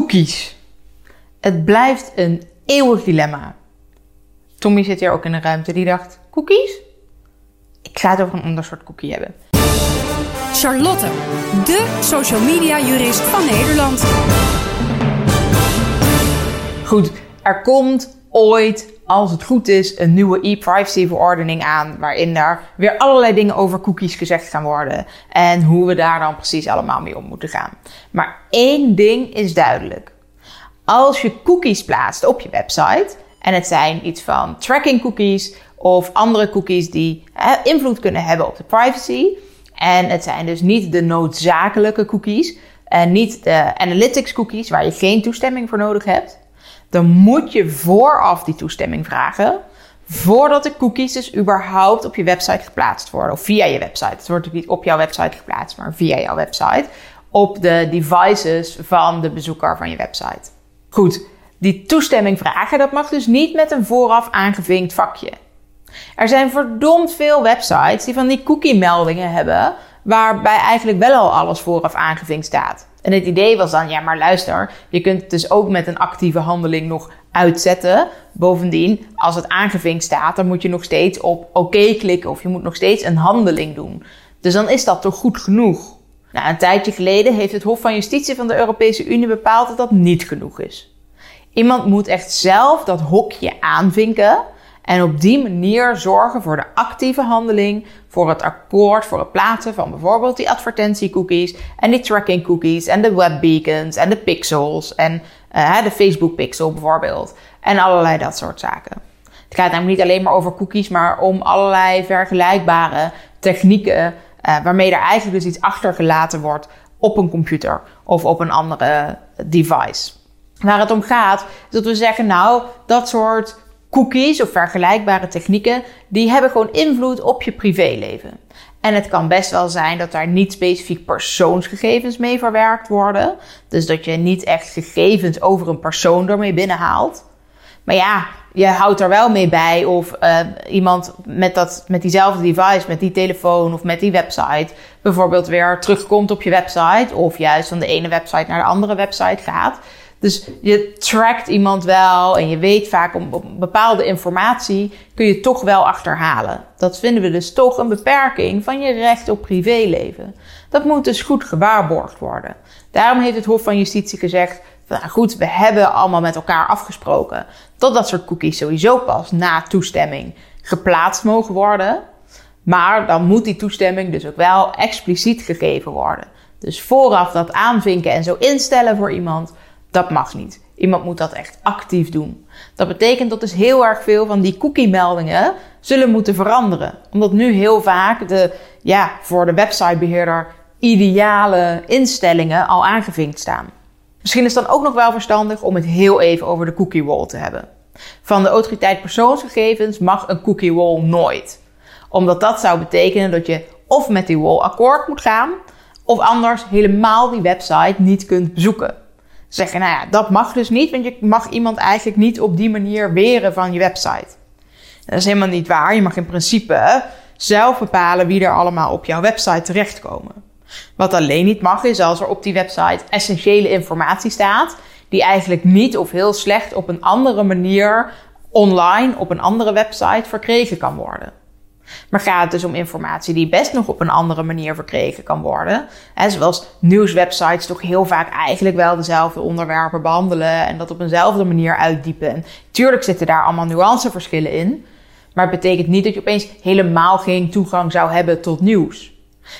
Cookies. Het blijft een eeuwig dilemma. Tommy zit hier ook in de ruimte. Die dacht, cookies? Ik ga het over een ander soort cookie hebben. Charlotte, de social media jurist van Nederland. Goed, er komt ooit, als het goed is, een nieuwe e-privacy verordening aan. Waarin daar weer allerlei dingen over cookies gezegd gaan worden. En hoe we daar dan precies allemaal mee om moeten gaan. Maar één ding is duidelijk. Als je cookies plaatst op je website, en het zijn iets van tracking cookies of andere cookies die invloed kunnen hebben op de privacy. En het zijn dus niet de noodzakelijke cookies en niet de analytics cookies waar je geen toestemming voor nodig hebt. Dan moet je vooraf die toestemming vragen voordat de cookies dus überhaupt op je website geplaatst worden. Of via je website. Het wordt niet op jouw website geplaatst, maar via jouw website. Op de devices van de bezoeker van je website. Goed, die toestemming vragen, dat mag dus niet met een vooraf aangevinkt vakje. Er zijn verdomd veel websites die van die cookie-meldingen hebben, waarbij eigenlijk wel al alles vooraf aangevinkt staat. En het idee was dan, ja, maar luister, je kunt het dus ook met een actieve handeling nog uitzetten. Bovendien, als het aangevinkt staat, dan moet je nog steeds op oké klikken of je moet nog steeds een handeling doen. Dus dan is dat toch goed genoeg? Nou, een tijdje geleden heeft het Hof van Justitie van de Europese Unie bepaald dat dat niet genoeg is. Iemand moet echt zelf dat hokje aanvinken en op die manier zorgen voor de actieve handeling, voor het akkoord, voor het plaatsen van bijvoorbeeld die advertentiecookies en die tracking cookies en de webbeacons en de pixels en uh, de Facebook pixel bijvoorbeeld en allerlei dat soort zaken. Het gaat namelijk niet alleen maar over cookies, maar om allerlei vergelijkbare technieken uh, waarmee er eigenlijk dus iets achtergelaten wordt op een computer of op een andere device. Waar het om gaat, is dat we zeggen, nou, dat soort cookies of vergelijkbare technieken, die hebben gewoon invloed op je privéleven. En het kan best wel zijn dat daar niet specifiek persoonsgegevens mee verwerkt worden. Dus dat je niet echt gegevens over een persoon ermee binnenhaalt. Maar ja, je houdt er wel mee bij of uh, iemand met, dat, met diezelfde device, met die telefoon of met die website, bijvoorbeeld weer terugkomt op je website. Of juist van de ene website naar de andere website gaat. Dus je trackt iemand wel en je weet vaak om, bepaalde informatie kun je toch wel achterhalen. Dat vinden we dus toch een beperking van je recht op privéleven. Dat moet dus goed gewaarborgd worden. Daarom heeft het Hof van Justitie gezegd: nou goed, we hebben allemaal met elkaar afgesproken dat dat soort cookies sowieso pas na toestemming geplaatst mogen worden. Maar dan moet die toestemming dus ook wel expliciet gegeven worden. Dus vooraf dat aanvinken en zo instellen voor iemand dat mag niet. Iemand moet dat echt actief doen. Dat betekent dat dus heel erg veel van die cookie-meldingen zullen moeten veranderen. Omdat nu heel vaak de, ja, voor de websitebeheerder ideale instellingen al aangevinkt staan. Misschien is het dan ook nog wel verstandig om het heel even over de cookie wall te hebben. Van de autoriteit persoonsgegevens mag een cookie wall nooit. Omdat dat zou betekenen dat je of met die wall akkoord moet gaan, of anders helemaal die website niet kunt bezoeken zeggen, nou ja, dat mag dus niet, want je mag iemand eigenlijk niet op die manier weren van je website. Dat is helemaal niet waar. Je mag in principe zelf bepalen wie er allemaal op jouw website terechtkomen. Wat alleen niet mag is als er op die website essentiële informatie staat, die eigenlijk niet of heel slecht op een andere manier online op een andere website verkregen kan worden. Maar gaat het dus om informatie die best nog op een andere manier verkregen kan worden. Zoals nieuwswebsites toch heel vaak eigenlijk wel dezelfde onderwerpen behandelen en dat op eenzelfde manier uitdiepen. En tuurlijk zitten daar allemaal nuanceverschillen in. Maar het betekent niet dat je opeens helemaal geen toegang zou hebben tot nieuws.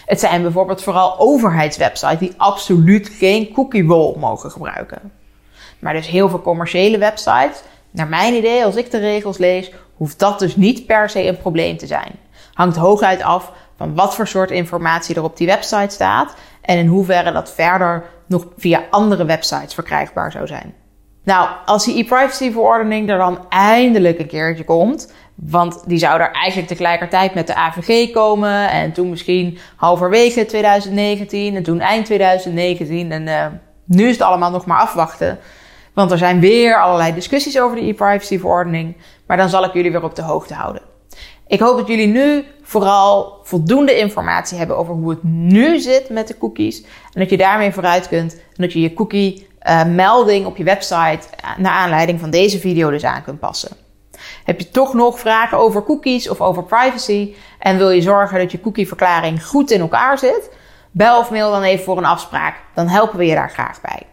Het zijn bijvoorbeeld vooral overheidswebsites die absoluut geen cookie wall mogen gebruiken. Maar dus heel veel commerciële websites, naar mijn idee, als ik de regels lees, hoeft dat dus niet per se een probleem te zijn. Hangt hooguit af van wat voor soort informatie er op die website staat en in hoeverre dat verder nog via andere websites verkrijgbaar zou zijn. Nou, als die e-privacy-verordening er dan eindelijk een keertje komt, want die zou er eigenlijk tegelijkertijd met de AVG komen en toen misschien halverwege 2019 en toen eind 2019 en uh, nu is het allemaal nog maar afwachten. Want er zijn weer allerlei discussies over de e-privacy-verordening. Maar dan zal ik jullie weer op de hoogte houden. Ik hoop dat jullie nu vooral voldoende informatie hebben over hoe het nu zit met de cookies. En dat je daarmee vooruit kunt. En dat je je cookie uh, melding op je website naar aanleiding van deze video dus aan kunt passen. Heb je toch nog vragen over cookies of over privacy en wil je zorgen dat je cookieverklaring goed in elkaar zit? Bel of mail dan even voor een afspraak, dan helpen we je daar graag bij.